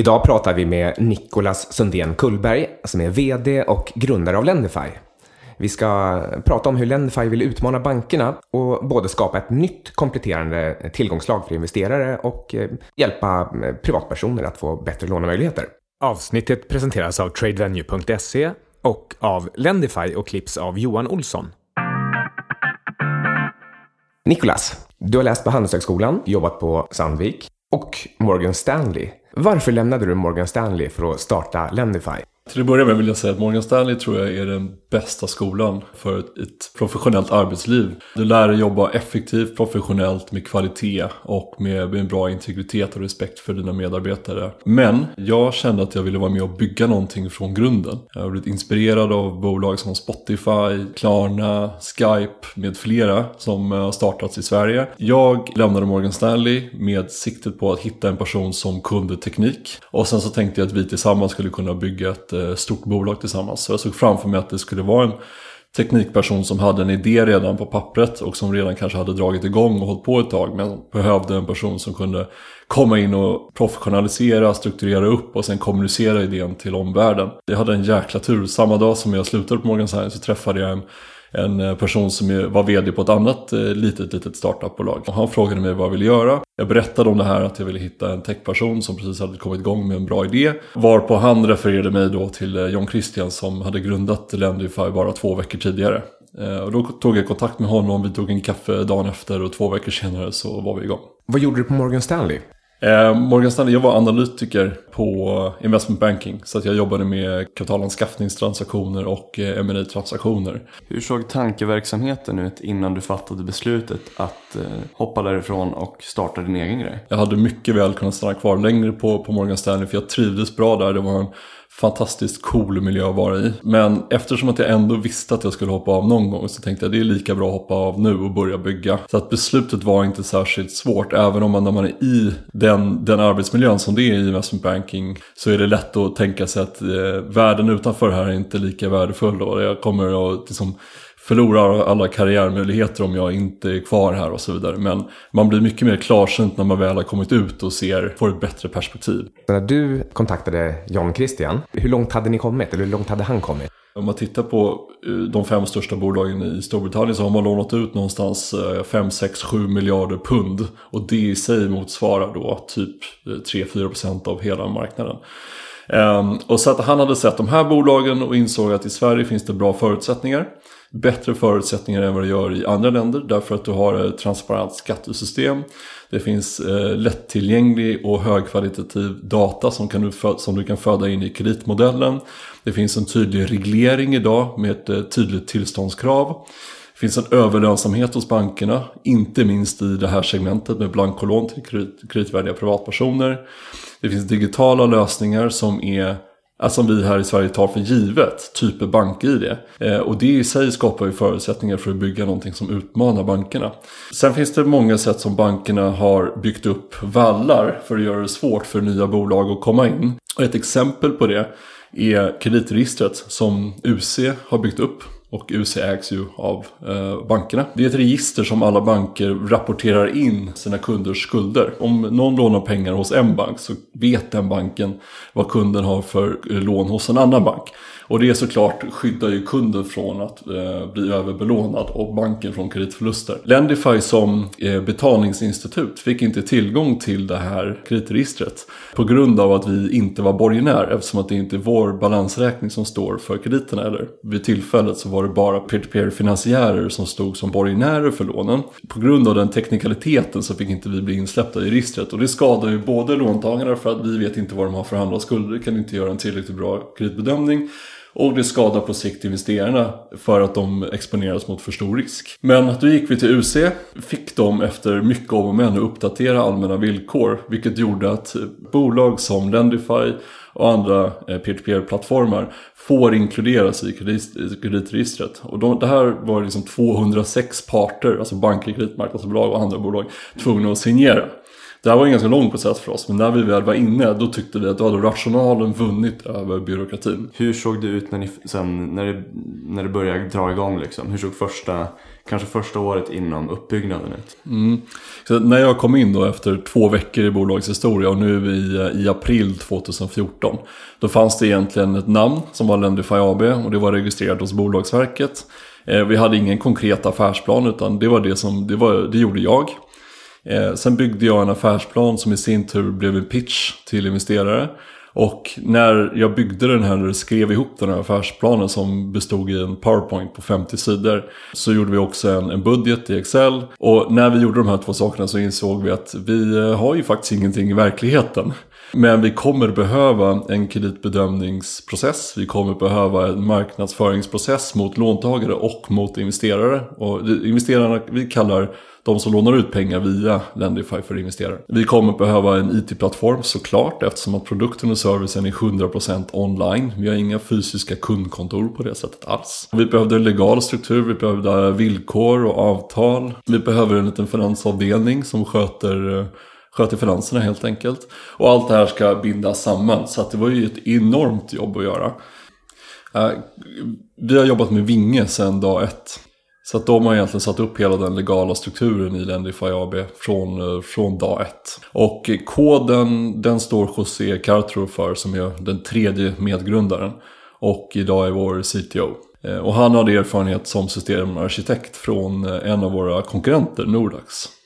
Idag pratar vi med Nicolas Sundén Kullberg som är VD och grundare av Lendify. Vi ska prata om hur Lendify vill utmana bankerna och både skapa ett nytt kompletterande tillgångslag för investerare och eh, hjälpa eh, privatpersoner att få bättre lånemöjligheter. Avsnittet presenteras av tradevenue.se och av Lendify och klipps av Johan Olsson. Nicolas, du har läst på Handelshögskolan, jobbat på Sandvik och Morgan Stanley. Varför lämnade du Morgan Stanley för att starta Lendify? Till att börja med vill jag säga att Morgan Stanley tror jag är den bästa skolan för ett, ett professionellt arbetsliv. Du lär dig jobba effektivt, professionellt, med kvalitet och med, med en bra integritet och respekt för dina medarbetare. Men jag kände att jag ville vara med och bygga någonting från grunden. Jag har blivit inspirerad av bolag som Spotify, Klarna, Skype med flera som har startats i Sverige. Jag lämnade Morgan Stanley med siktet på att hitta en person som kunde teknik. Och sen så tänkte jag att vi tillsammans skulle kunna bygga ett stort bolag tillsammans. Så jag såg framför mig att det skulle vara en teknikperson som hade en idé redan på pappret och som redan kanske hade dragit igång och hållit på ett tag men behövde en person som kunde komma in och professionalisera, strukturera upp och sen kommunicera idén till omvärlden. Jag hade en jäkla tur. Samma dag som jag slutade på Morgan Science så träffade jag en en eh, person som var vd på ett annat eh, litet, litet startupbolag. Och han frågade mig vad jag ville göra. Jag berättade om det här att jag ville hitta en techperson som precis hade kommit igång med en bra idé. Varpå han refererade mig då till eh, John Christian som hade grundat Lendify bara två veckor tidigare. Och då tog jag kontakt med honom, vi tog en kaffe dagen efter och två veckor senare så var vi igång. Vad gjorde du på Morgan Stanley? Eh, Morgan Stanley, jag var analytiker på investment banking. Så att jag jobbade med kapitalanskaffningstransaktioner och eh, ma transaktioner Hur såg tankeverksamheten ut innan du fattade beslutet att eh, hoppa därifrån och starta din egen grej? Jag hade mycket väl kunnat stanna kvar längre på, på Morgan Stanley för jag trivdes bra där. Det var en fantastiskt cool miljö att vara i. Men eftersom att jag ändå visste att jag skulle hoppa av någon gång så tänkte jag att det är lika bra att hoppa av nu och börja bygga. Så att beslutet var inte särskilt svårt. Även om man när man är i den, den arbetsmiljön som det är i investment banking så är det lätt att tänka sig att eh, världen utanför här är inte lika värdefull. då. jag kommer att liksom, förlorar alla karriärmöjligheter om jag inte är kvar här och så vidare. Men man blir mycket mer klarsynt när man väl har kommit ut och ser, får ett bättre perspektiv. När du kontaktade John Christian, hur långt hade ni kommit? Eller hur långt hade han kommit? Om man tittar på eh, de fem största bolagen i Storbritannien så har man lånat ut någonstans 5, 6, 7 miljarder pund. Och det i sig motsvarar då typ 3-4% av hela marknaden. Ehm, och så att han hade sett de här bolagen och insåg att i Sverige finns det bra förutsättningar bättre förutsättningar än vad det gör i andra länder därför att du har ett transparent skattesystem. Det finns eh, lättillgänglig och högkvalitativ data som, kan du som du kan föda in i kreditmodellen. Det finns en tydlig reglering idag med ett eh, tydligt tillståndskrav. Det finns en överlönsamhet hos bankerna, inte minst i det här segmentet med blankolån till kreditvärdiga privatpersoner. Det finns digitala lösningar som är som vi här i Sverige tar för givet, typ bank-id. Eh, och det i sig skapar ju förutsättningar för att bygga någonting som utmanar bankerna. Sen finns det många sätt som bankerna har byggt upp vallar för att göra det svårt för nya bolag att komma in. Och ett exempel på det är kreditregistret som UC har byggt upp och UC ägs ju av eh, bankerna. Det är ett register som alla banker rapporterar in sina kunders skulder. Om någon lånar pengar hos en bank så vet den banken vad kunden har för eh, lån hos en annan bank. Och det såklart skyddar ju kunden från att eh, bli överbelånad och banken från kreditförluster. Lendify som eh, betalningsinstitut fick inte tillgång till det här kreditregistret på grund av att vi inte var borgenär eftersom att det inte är vår balansräkning som står för krediterna. Eller vid tillfället så var det bara peer-to-peer finansiärer som stod som borgenärer för lånen. På grund av den teknikaliteten så fick inte vi bli insläppta i registret och det skadar ju både låntagarna för att vi vet inte vad de har för andra skulder, kan inte göra en tillräckligt bra kreditbedömning och det skadar på sikt investerarna för att de exponeras mot för stor risk. Men då gick vi till UC, fick de efter mycket om och men att uppdatera allmänna villkor. Vilket gjorde att bolag som Lendify och andra eh, peer-to-peer-plattformar får inkluderas i kreditregistret. Och de, det här var liksom 206 parter, alltså banker, kreditmarknadsbolag och andra bolag, tvungna att signera. Det här var en ganska lång process för oss, men när vi väl var inne då tyckte vi att då hade rationalen vunnit över byråkratin. Hur såg det ut när, ni, sen, när, det, när det började dra igång? Liksom? Hur såg första, kanske första året inom uppbyggnaden ut? Mm. Så när jag kom in då efter två veckor i bolagets historia och nu är vi i april 2014. Då fanns det egentligen ett namn som var Lendify AB och det var registrerat hos Bolagsverket. Eh, vi hade ingen konkret affärsplan utan det var det som det, var, det gjorde jag. Eh, sen byggde jag en affärsplan som i sin tur blev en pitch till investerare. Och när jag byggde den här, eller skrev ihop den här affärsplanen som bestod i en powerpoint på 50 sidor. Så gjorde vi också en, en budget i Excel. Och när vi gjorde de här två sakerna så insåg vi att vi eh, har ju faktiskt ingenting i verkligheten. Men vi kommer behöva en kreditbedömningsprocess. Vi kommer behöva en marknadsföringsprocess mot låntagare och mot investerare. Och investerarna vi kallar de som lånar ut pengar via Lendify för investerare. Vi kommer behöva en IT-plattform såklart eftersom att produkten och servicen är 100% online. Vi har inga fysiska kundkontor på det sättet alls. Vi behövde en legal struktur, vi behövde villkor och avtal. Vi behöver en liten finansavdelning som sköter eh, sköter finanserna helt enkelt. Och allt det här ska bindas samman. Så att det var ju ett enormt jobb att göra. Eh, vi har jobbat med Vinge sedan dag ett. Så att de har egentligen satt upp hela den legala strukturen i Lendify AB från, eh, från dag ett. Och koden den står José Cartro för som är den tredje medgrundaren. Och idag är vår CTO. Eh, och han hade erfarenhet som systemarkitekt från en av våra konkurrenter, Nordax.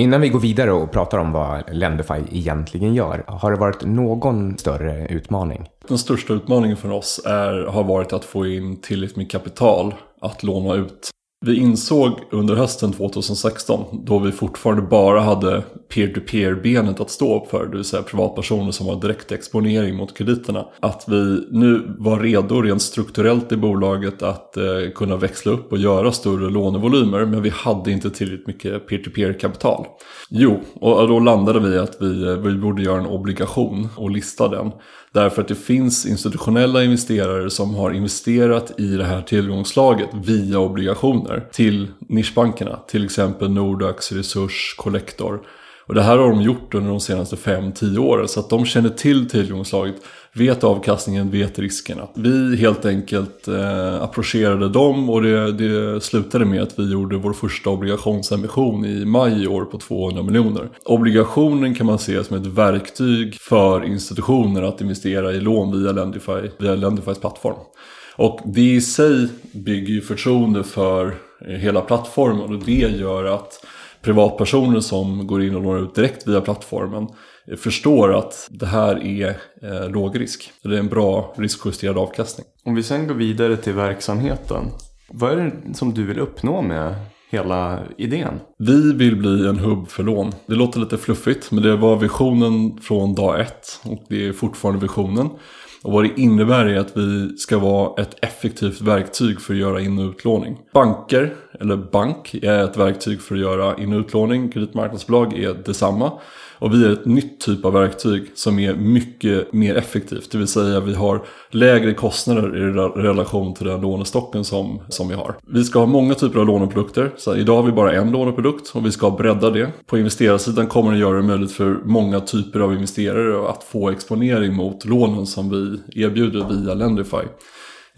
Innan vi går vidare och pratar om vad Lendify egentligen gör, har det varit någon större utmaning? Den största utmaningen för oss är, har varit att få in tillräckligt med kapital att låna ut vi insåg under hösten 2016, då vi fortfarande bara hade peer-to-peer-benet att stå upp för, det vill säga privatpersoner som har direkt exponering mot krediterna, att vi nu var redo rent strukturellt i bolaget att eh, kunna växla upp och göra större lånevolymer, men vi hade inte tillräckligt mycket peer-to-peer-kapital. Jo, och då landade vi att vi, eh, vi borde göra en obligation och lista den. Därför att det finns institutionella investerare som har investerat i det här tillgångslaget via obligationer till nischbankerna. Till exempel Nordax, Resurs, Collector. Och det här har de gjort under de senaste 5-10 åren. Så att de känner till tillgångslaget, vet avkastningen, vet riskerna. Vi helt enkelt eh, approcherade dem och det, det slutade med att vi gjorde vår första obligationsemission i maj i år på 200 miljoner. Obligationen kan man se som ett verktyg för institutioner att investera i lån via Lendify, via Lendifys plattform. Och det i sig bygger ju förtroende för eh, hela plattformen och det gör att privatpersoner som går in och lånar ut direkt via plattformen förstår att det här är eh, låg risk. Det är en bra riskjusterad avkastning. Om vi sen går vidare till verksamheten. Vad är det som du vill uppnå med hela idén? Vi vill bli en hubb för lån. Det låter lite fluffigt men det var visionen från dag ett och det är fortfarande visionen. Och vad det innebär är att vi ska vara ett effektivt verktyg för att göra in och utlåning. Banker, eller bank, är ett verktyg för att göra in och utlåning. Kreditmarknadsbolag är detsamma. Och vi är ett nytt typ av verktyg som är mycket mer effektivt. Det vill säga vi har lägre kostnader i relation till den lånestocken som, som vi har. Vi ska ha många typer av låneprodukter. Så idag har vi bara en låneprodukt och vi ska bredda det. På investerarsidan kommer det göra det möjligt för många typer av investerare att få exponering mot lånen som vi erbjuder via Lendify.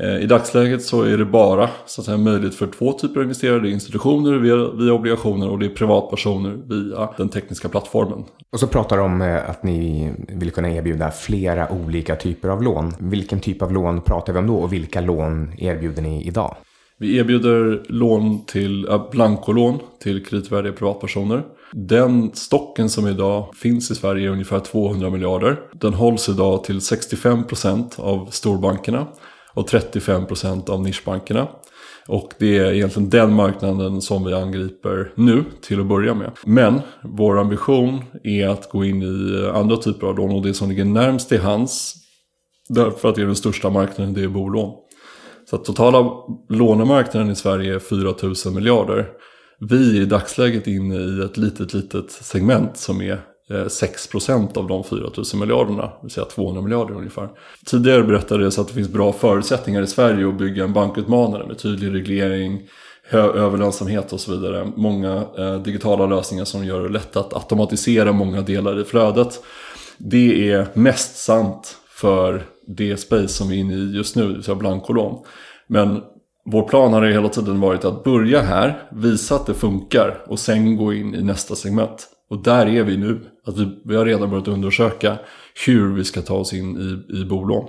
Eh, I dagsläget så är det bara så att säga, möjligt för två typer av investerare. Det är institutioner via, via obligationer och det är privatpersoner via den tekniska plattformen. Och så pratar du om eh, att ni vill kunna erbjuda flera olika typer av lån. Vilken typ av lån pratar vi om då och vilka lån erbjuder ni idag? Vi erbjuder lån till, äh, blankolån till kreditvärdiga privatpersoner. Den stocken som idag finns i Sverige är ungefär 200 miljarder. Den hålls idag till 65% av storbankerna och 35% av nischbankerna. Och det är egentligen den marknaden som vi angriper nu till att börja med. Men vår ambition är att gå in i andra typer av lån och det som ligger närmst till hands därför att det är den största marknaden, det är bolån. Så att totala lånemarknaden i Sverige är 4 000 miljarder. Vi är i dagsläget inne i ett litet, litet segment som är Eh, 6% av de 4 000 miljarderna, det vill säga 200 miljarder ungefär. Tidigare berättades att det finns bra förutsättningar i Sverige att bygga en bankutmanare med tydlig reglering, överlönsamhet och så vidare. Många eh, digitala lösningar som gör det lätt att automatisera många delar i flödet. Det är mest sant för det space som vi är inne i just nu, det vill säga blankolån. Men vår plan har hela tiden varit att börja här, visa att det funkar och sen gå in i nästa segment. Och där är vi nu. Att vi, vi har redan börjat undersöka hur vi ska ta oss in i, i bolån.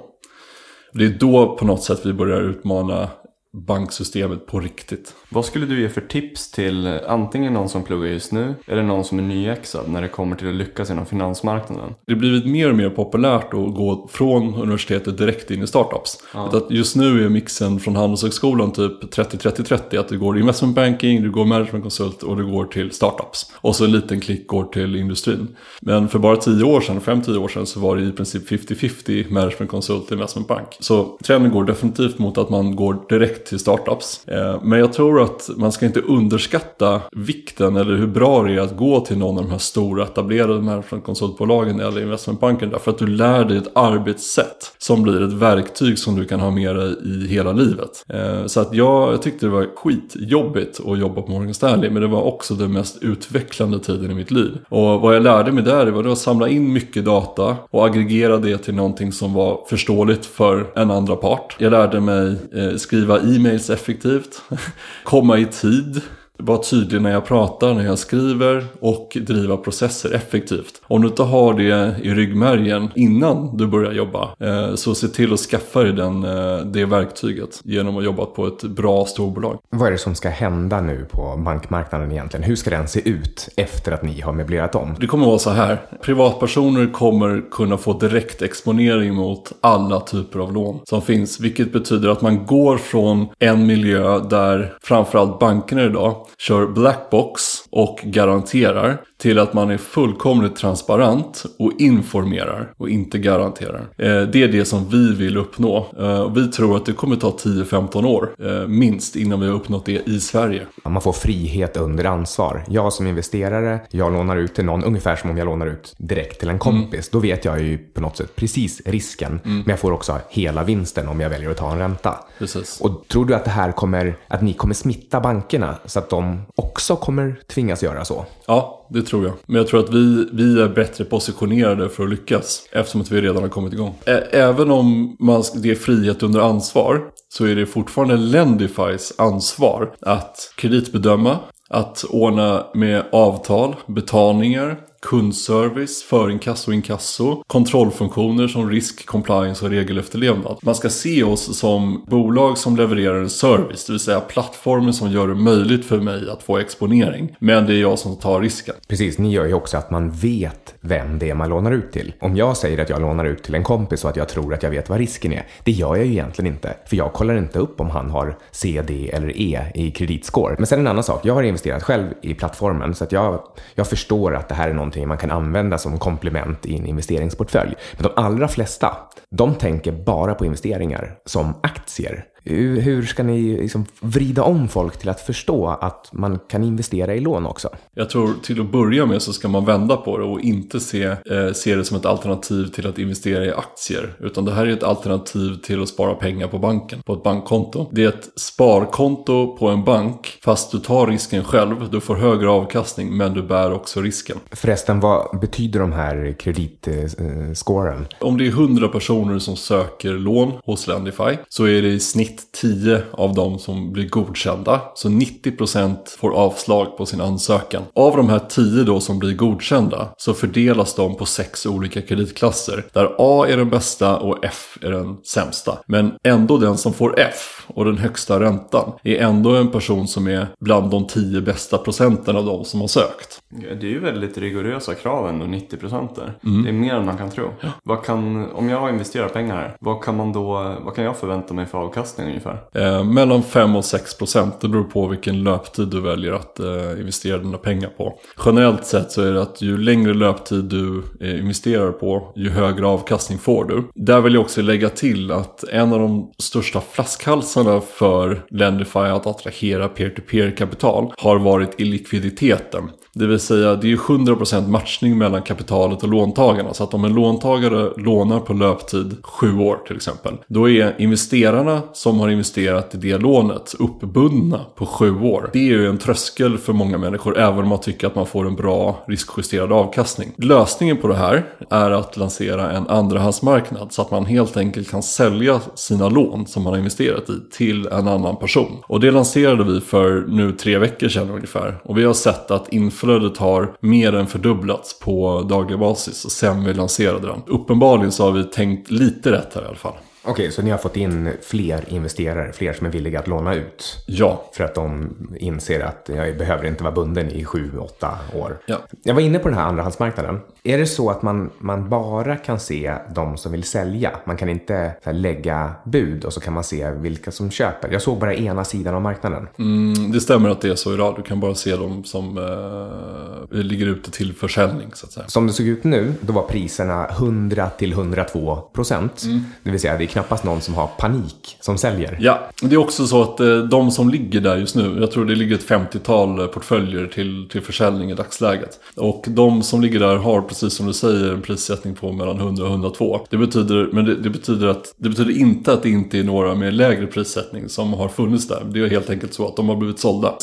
Det är då på något sätt vi börjar utmana banksystemet på riktigt. Vad skulle du ge för tips till antingen någon som pluggar just nu eller någon som är nyexad när det kommer till att lyckas inom finansmarknaden? Det har blivit mer och mer populärt att gå från universitetet direkt in i startups. Ja. Att just nu är mixen från Handelshögskolan typ 30-30-30. Att du går investment banking, du går management consult och du går till startups. Och så en liten klick går till industrin. Men för bara 10 år sedan, 5-10 år sedan så var det i princip 50-50 management consult investment bank. Så trenden går definitivt mot att man går direkt till startups. Eh, men jag tror att man ska inte underskatta vikten eller hur bra det är att gå till någon av de här stora etablerade konsultbolagen eller investmentbanken. Därför att du lär dig ett arbetssätt som blir ett verktyg som du kan ha med dig i hela livet. Eh, så att jag, jag tyckte det var skitjobbigt att jobba på Morgan Stanley. Men det var också den mest utvecklande tiden i mitt liv. Och vad jag lärde mig där det var att samla in mycket data och aggregera det till någonting som var förståeligt för en andra part. Jag lärde mig eh, skriva skriva e-mails effektivt, komma i tid, vara tydlig när jag pratar, när jag skriver och driva processer effektivt. Om du inte har det i ryggmärgen innan du börjar jobba eh, så se till att skaffa dig den, eh, det verktyget genom att jobba på ett bra storbolag. Vad är det som ska hända nu på bankmarknaden egentligen? Hur ska den se ut efter att ni har möblerat om? Det kommer vara så här. Privatpersoner kommer kunna få direkt exponering mot alla typer av lån som finns. Vilket betyder att man går från en miljö där framförallt bankerna idag kör blackbox och garanterar till att man är fullkomligt transparent och informerar och inte garanterar. Eh, Det är det som vi vill uppnå. Eh, Vi tror att det kommer ta 10-15 år eh, minst innan vi har uppnått det i Sverige. Man får frihet under ansvar. Jag som investerare, jag lånar ut till någon ungefär som om jag lånar ut direkt till en kompis. Då vet jag ju på något sätt precis risken. Men jag får också hela vinsten om jag väljer att ta en ränta. Precis. Och tror du att det här kommer, att ni kommer smitta bankerna så att de också kommer tvingas göra så? Ja, det tror jag. Men jag tror att vi, vi är bättre positionerade för att lyckas. Eftersom att vi redan har kommit igång. Ä- Även om man, det är frihet under ansvar. Så är det fortfarande Lendifys ansvar att kreditbedöma. Att ordna med avtal, betalningar, kundservice, förinkasso och inkasso, kontrollfunktioner som risk, compliance och regelefterlevnad. Man ska se oss som bolag som levererar en service, det vill säga plattformen som gör det möjligt för mig att få exponering. Men det är jag som tar risken. Precis, ni gör ju också att man vet vem det är man lånar ut till. Om jag säger att jag lånar ut till en kompis och att jag tror att jag vet vad risken är, det gör jag ju egentligen inte. För jag kollar inte upp om han har C, D eller E i kreditscore. Men sen en annan sak, jag har investerat själv i plattformen så att jag, jag förstår att det här är någonting man kan använda som komplement i en investeringsportfölj. Men de allra flesta, de tänker bara på investeringar som aktier. Hur hur ska ni liksom vrida om folk till att förstå att man kan investera i lån också? Jag tror till att börja med så ska man vända på det och inte se, eh, se det som ett alternativ till att investera i aktier. Utan det här är ett alternativ till att spara pengar på banken, på ett bankkonto. Det är ett sparkonto på en bank, fast du tar risken själv. Du får högre avkastning, men du bär också risken. Förresten, vad betyder de här kreditscoren? Om det är 100 personer som söker lån hos Lendify så är det i snitt 10 av dem som blir godkända. Så 90% får avslag på sin ansökan. Av de här 10 då som blir godkända så fördelas de på sex olika kreditklasser. Där A är den bästa och F är den sämsta. Men ändå den som får F och den högsta räntan är ändå en person som är bland de 10 bästa procenten av de som har sökt. Ja, Det är ju väldigt rigorösa krav ändå, 90 procent där. Det är mer än man kan tro. Vad kan, om jag investerar pengar här, vad kan, man då, vad kan jag förvänta mig för avkastning ungefär? Eh, mellan 5 och 6 procent. Det beror på vilken löptid du väljer att eh, investera dina pengar på. Generellt sett så är det att ju längre löptid du eh, investerar på, ju högre avkastning får du. Där vill jag också lägga till att en av de största flaskhalsarna för Lendify att attrahera peer-to-peer kapital har varit illikviditeten. Det vill säga det är 100% matchning mellan kapitalet och låntagarna. Så att om en låntagare lånar på löptid 7 år till exempel. Då är investerarna som som har investerat i det lånet uppbundna på sju år. Det är ju en tröskel för många människor även om man tycker att man får en bra riskjusterad avkastning. Lösningen på det här är att lansera en andrahandsmarknad så att man helt enkelt kan sälja sina lån som man har investerat i till en annan person. Och det lanserade vi för nu tre veckor sedan ungefär. Och vi har sett att inflödet har mer än fördubblats på daglig basis sen vi lanserade den. Uppenbarligen så har vi tänkt lite rätt här i alla fall. Okej, så ni har fått in fler investerare, fler som är villiga att låna ut? Ja. För att de inser att jag behöver inte vara bunden i sju, åtta år. Ja. Jag var inne på den här andrahandsmarknaden. Är det så att man, man bara kan se de som vill sälja? Man kan inte här, lägga bud och så kan man se vilka som köper? Jag såg bara ena sidan av marknaden. Mm, det stämmer att det är så idag. Du kan bara se de som eh, ligger ute till försäljning så att säga. Som det såg ut nu, då var priserna 100 till 102 procent. Det vill säga, det knappast någon som har panik som säljer. Ja, det är också så att eh, de som ligger där just nu, jag tror det ligger ett 50-tal eh, portföljer till, till försäljning i dagsläget. Och de som ligger där har, precis som du säger, en prissättning på mellan 100 och 102. Det betyder, men det, det, betyder att, det betyder inte att det inte är några med lägre prissättning som har funnits där. Det är helt enkelt så att de har blivit sålda.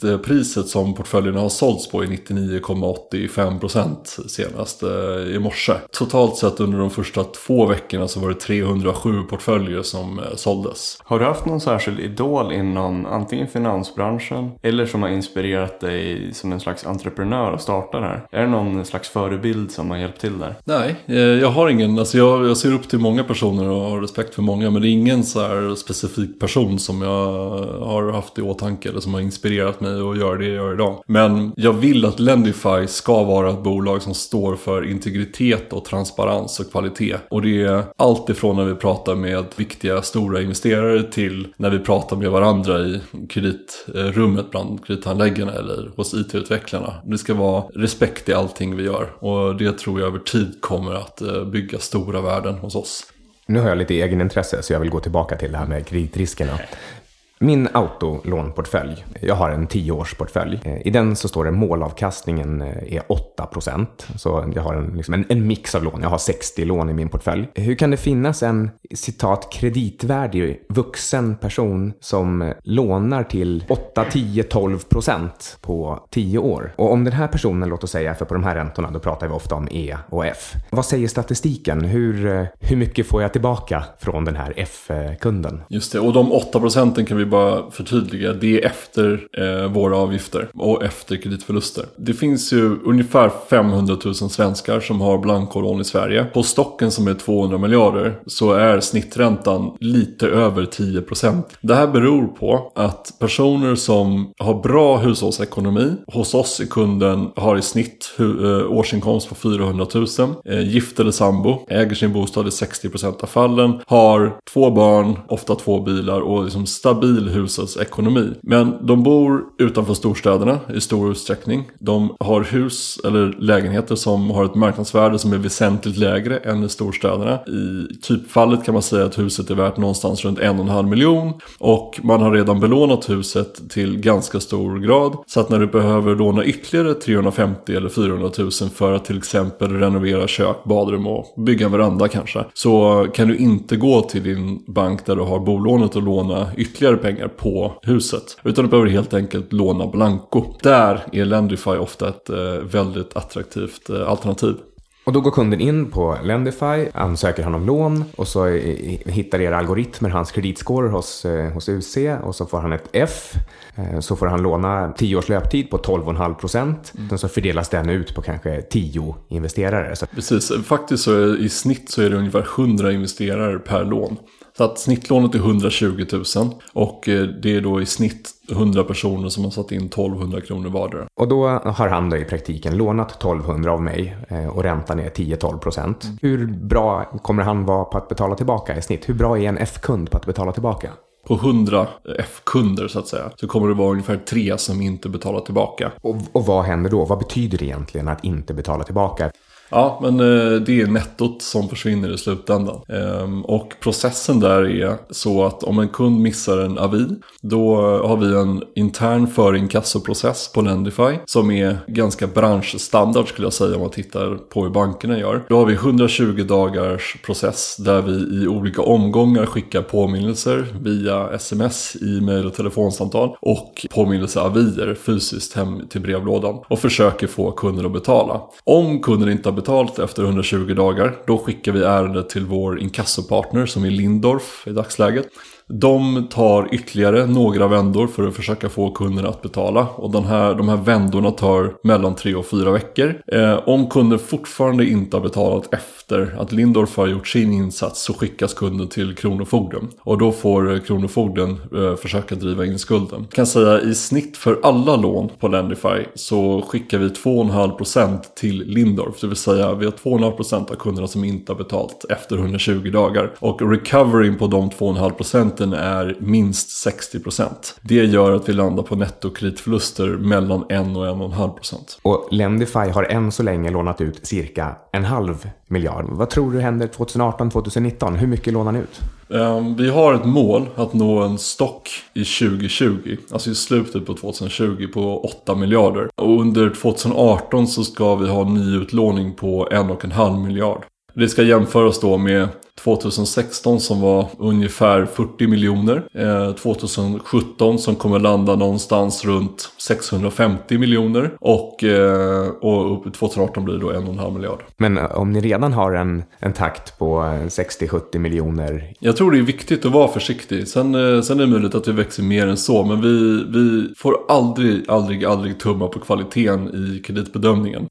Snittpriset som portföljerna har sålts på är 99,85% senast eh, i morse. Totalt sett under de första två veckorna så var det 307 portföljer som eh, såldes. Har du haft någon särskild idol inom antingen finansbranschen eller som har inspirerat dig som en slags entreprenör att starta det här? Är det någon slags förebild som har hjälpt till där? Nej, eh, jag har ingen. Alltså jag, jag ser upp till många personer och har respekt för många. Men det är ingen så specifik person som jag har haft i åtanke eller som har inspirerat mig att göra det jag gör idag. Men jag vill att Lendify ska vara ett bolag som står för integritet och transparens och kvalitet. Och det är allt ifrån när vi pratar med viktiga stora investerare till när vi pratar med varandra i kreditrummet bland kredithandläggarna eller hos IT-utvecklarna. Det ska vara respekt i allting vi gör. Och det tror jag över tid kommer att eh, bygga stora värden hos oss. Nu har jag lite egenintresse så jag vill gå tillbaka till det här med kreditriskerna. Min autolånportfölj, jag har en 10-årsportfölj. Eh, I den så står det målavkastningen eh, är 8%. Så jag har en, liksom en, en mix av lån. Jag har 60 lån i min portfölj. Eh, hur kan det finnas en citat kreditvärdig vuxen person som lånar till 8, 10, 12% på 10 år? Och om den här personen, låt oss säga, för på de här räntorna, då pratar vi ofta om E och F. Vad säger statistiken? Hur, hur mycket får jag tillbaka från den här F-kunden? Just det, och de 8 procenten kan vi bara förtydliga. Det är efter eh, våra avgifter och efter kreditförluster. Det finns ju ungefär 500 000 svenskar som har blankolån i Sverige. På stocken som är 200 miljarder så är snitträntan lite över 10 procent. Det här beror på att personer som har bra hushållsekonomi hos oss i kunden har i snitt eh, årsinkomst på 400 000. Eh, gift eller sambo, äger sin bostad i 60 procent av fallen, har två barn, ofta två bilar och liksom stabil hushållsekonomi. Men de bor utanför storstäderna i stor utsträckning. De har hus eller lägenheter som har ett marknadsvärde som är väsentligt lägre än i storstäderna. I typfallet kan man säga att huset är värt någonstans runt en och en halv miljon. Och man har redan belånat huset till ganska stor grad. Så att när du behöver låna ytterligare 350 eller 400 000 för att till exempel renovera kök, badrum och bygga en veranda kanske. Så kan du inte gå till din bank där du har bolånet och låna ytterligare pengar på huset. Utan du behöver helt enkelt låna blanko. Där är Lendify ofta ett eh, väldigt attraktivt eh, alternativ. Och då går kunden in på Lendify, ansöker han om lån och så i- hittar era algoritmer hans kreditscore hos, eh, hos UC och så får han ett F. Eh, Så får han låna 10 års löptid på 12,5 procent. Sen så fördelas den ut på kanske 10 investerare. Så Precis, faktiskt så är, i snitt så är det ungefär 100 investerare per lån. Så att snittlånet är 120 000 och eh, det är då i snitt 100 personer som har satt in 1200 kronor vardera. Och då har han då i praktiken lånat 1200 av mig eh, och räntan är 10-12 procent. Hur bra kommer han vara på att betala tillbaka i snitt? Hur bra är en F-kund på att betala tillbaka? På 100 F-kunder så att säga så kommer det vara ungefär tre som inte betalar tillbaka. Och, och vad händer då? Vad betyder det egentligen att inte betala tillbaka? Ja, men eh, det är nettot som försvinner i slutändan. Ehm, och processen där är så att om en kund missar en avi, då har vi en intern förinkassoprocess på Lendify som är ganska branschstandard skulle jag säga om man tittar på hur bankerna gör. Då har vi 120 dagars process där vi i olika omgångar skickar påminnelser via sms, e-mail och telefonsamtal och påminnelseavier fysiskt hem till brevlådan och försöker få kunden att betala. Om kunden inte har betalt efter 120 dagar, då skickar vi ärendet till vår inkassopartner som är Lindorf i dagsläget. De tar ytterligare några vändor för att försöka få kunden att betala. Och den här, de här vändorna tar mellan 3 och 4 veckor. Eh, om kunden fortfarande inte har betalat efter att Lindorf har gjort sin insats så skickas kunden till Kronofogden. Och då får eh, Kronofogden eh, försöka driva in skulden. Jag kan säga i snitt för alla lån på Lendify så skickar vi 2,5% till Lindorf. Det vill säga vi har 2,5% av kunderna som inte har betalt efter 120 dagar. Och recovering på de 2,5% är minst 60%. Det gör att vi landar på nettokreditförluster mellan 1 och 1,5%. Och Lendify har än så länge lånat ut cirka en halv miljard. Vad tror du händer 2018-2019? Hur mycket lånar ni ut? Ehm, vi har ett mål att nå en stock i 2020, alltså i slutet på 2020 på 8 miljarder. Och under 2018 så ska vi ha nyutlåning på 1,5 miljard. Det ska jämföras då med 2016 som var ungefär 40 miljoner. Eh, 2017 som kommer landa någonstans runt 650 miljoner. Och, eh, och upp 2018 blir det då 1,5 miljard. Men eh, om ni redan har en, en takt på 60-70 eh, miljoner? Jag tror det är viktigt att vara försiktig. Sen, eh, sen är det möjligt att vi växer mer än så. Men vi, vi får aldrig, aldrig, aldrig tumma på kvaliteten i kreditbedömningen.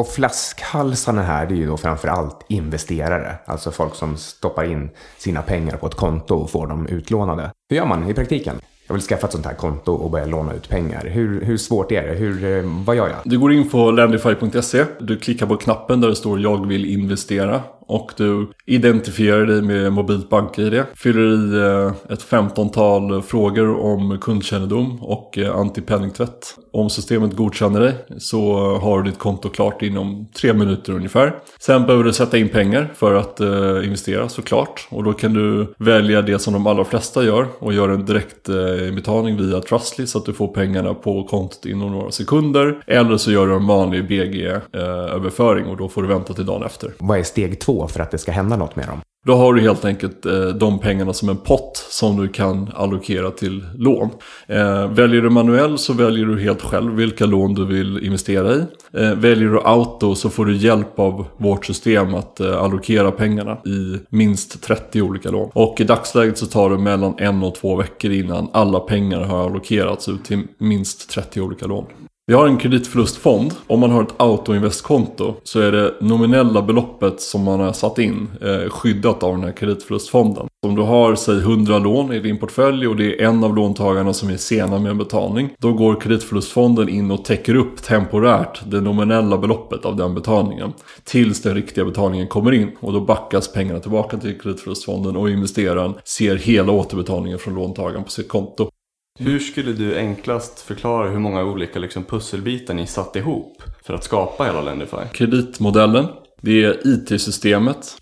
Och flaskhalsarna här, det är ju då framför allt investerare. Alltså folk som stoppar in sina pengar på ett konto och får dem utlånade. Hur gör man i praktiken? Jag vill skaffa ett sånt här konto och börja låna ut pengar. Hur, hur svårt är det? Hur, eh, vad gör jag? Du går in på lendify.se. Du klickar på knappen där det står jag vill investera och du identifierar dig med mobilt BankID. Fyller i eh, ett femtontal frågor om kundkännedom och eh, antipenningtvätt. Om systemet godkänner dig så har du ditt konto klart inom tre minuter ungefär. Sen behöver du sätta in pengar för att eh, investera såklart. Och då kan du välja det som de allra flesta gör och göra en direktbetalning via Trustly så att du får pengarna på kontot inom några sekunder. Eller så gör du en vanlig BG-överföring och då får du vänta till dagen efter. Vad är steg två? För att det ska hända något med dem? Då har du helt enkelt eh, de pengarna som en pott som du kan allokera till lån. Eh, väljer du manuell så väljer du helt själv vilka lån du vill investera i. Eh, väljer du auto så får du hjälp av vårt system att eh, allokera pengarna i minst 30 olika lån. Och i dagsläget så tar det mellan en och två veckor innan alla pengar har allokerats ut till minst 30 olika lån. Vi har en kreditförlustfond. Om man har ett autoinvestkonto så är det nominella beloppet som man har satt in eh, skyddat av den här kreditförlustfonden. Om du har, säg 100 lån i din portfölj och det är en av låntagarna som är sena med en betalning. Då går kreditförlustfonden in och täcker upp temporärt det nominella beloppet av den betalningen. Tills den riktiga betalningen kommer in. Och då backas pengarna tillbaka till kreditförlustfonden och investeraren ser hela återbetalningen från låntagaren på sitt konto. Hur skulle du enklast förklara hur många olika liksom, pusselbitar ni satt ihop för att skapa hela Lendify? Kreditmodellen, det är IT-systemet,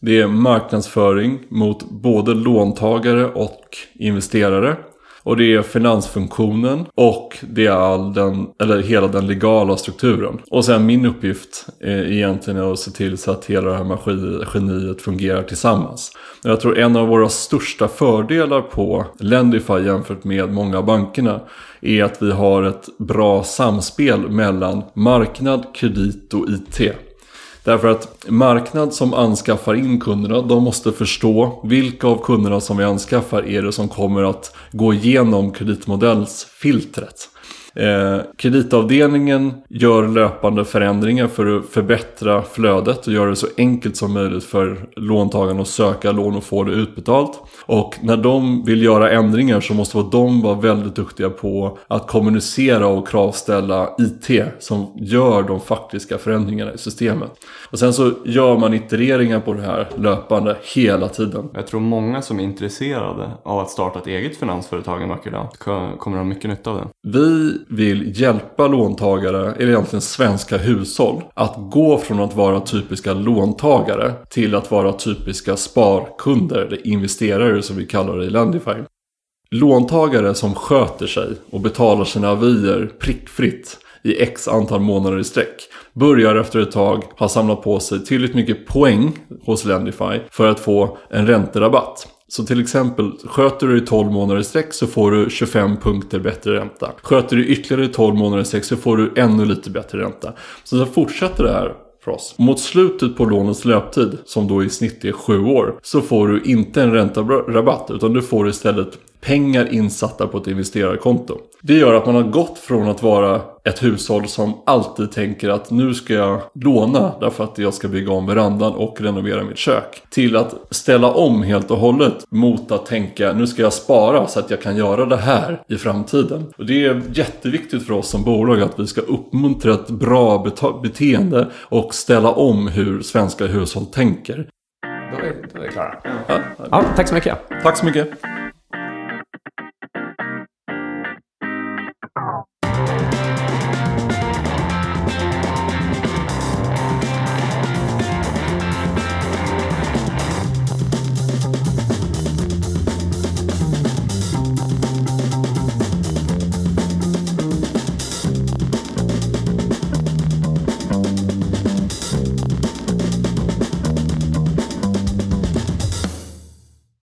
det är marknadsföring mot både låntagare och investerare. Och det är finansfunktionen och det är all den, eller hela den legala strukturen. Och sen min uppgift eh, är egentligen att se till så att hela det här maskineriet fungerar tillsammans. Jag tror en av våra största fördelar på Lendify jämfört med många av bankerna är att vi har ett bra samspel mellan marknad, kredit och IT. Därför att marknad som anskaffar in kunderna, de måste förstå vilka av kunderna som vi anskaffar är det som kommer att gå igenom kreditmodellsfiltret. Eh, kreditavdelningen gör löpande förändringar för att förbättra flödet och göra det så enkelt som möjligt för låntagaren att söka lån och få det utbetalt. Och när de vill göra ändringar så måste de vara väldigt duktiga på att kommunicera och kravställa IT som gör de faktiska förändringarna i systemet. Och sen så gör man itereringar på det här löpande hela tiden. Jag tror många som är intresserade av att starta ett eget finansföretag en vacker dag kommer ha mycket nytta av det. Vi vill hjälpa låntagare, eller egentligen svenska hushåll, att gå från att vara typiska låntagare till att vara typiska sparkunder eller investerare som vi kallar det i Lendify. Låntagare som sköter sig och betalar sina avier prickfritt i x antal månader i sträck börjar efter ett tag ha samlat på sig tillräckligt mycket poäng hos Lendify för att få en ränterabatt. Så till exempel, sköter du i 12 månader i sträck så får du 25 punkter bättre ränta. Sköter du ytterligare 12 månader i sträck så får du ännu lite bättre ränta. Så så fortsätter det här för oss. Mot slutet på lånets löptid, som då i snitt är 7 år, så får du inte en räntarabatt utan du får istället pengar insatta på ett investerarkonto. Det gör att man har gått från att vara ett hushåll som alltid tänker att nu ska jag låna därför att jag ska bygga om verandan och renovera mitt kök. Till att ställa om helt och hållet mot att tänka nu ska jag spara så att jag kan göra det här i framtiden. Och det är jätteviktigt för oss som bolag att vi ska uppmuntra ett bra beteende och ställa om hur svenska hushåll tänker. Då är, då är vi klara. Ja, ja, tack så mycket. Tack så mycket.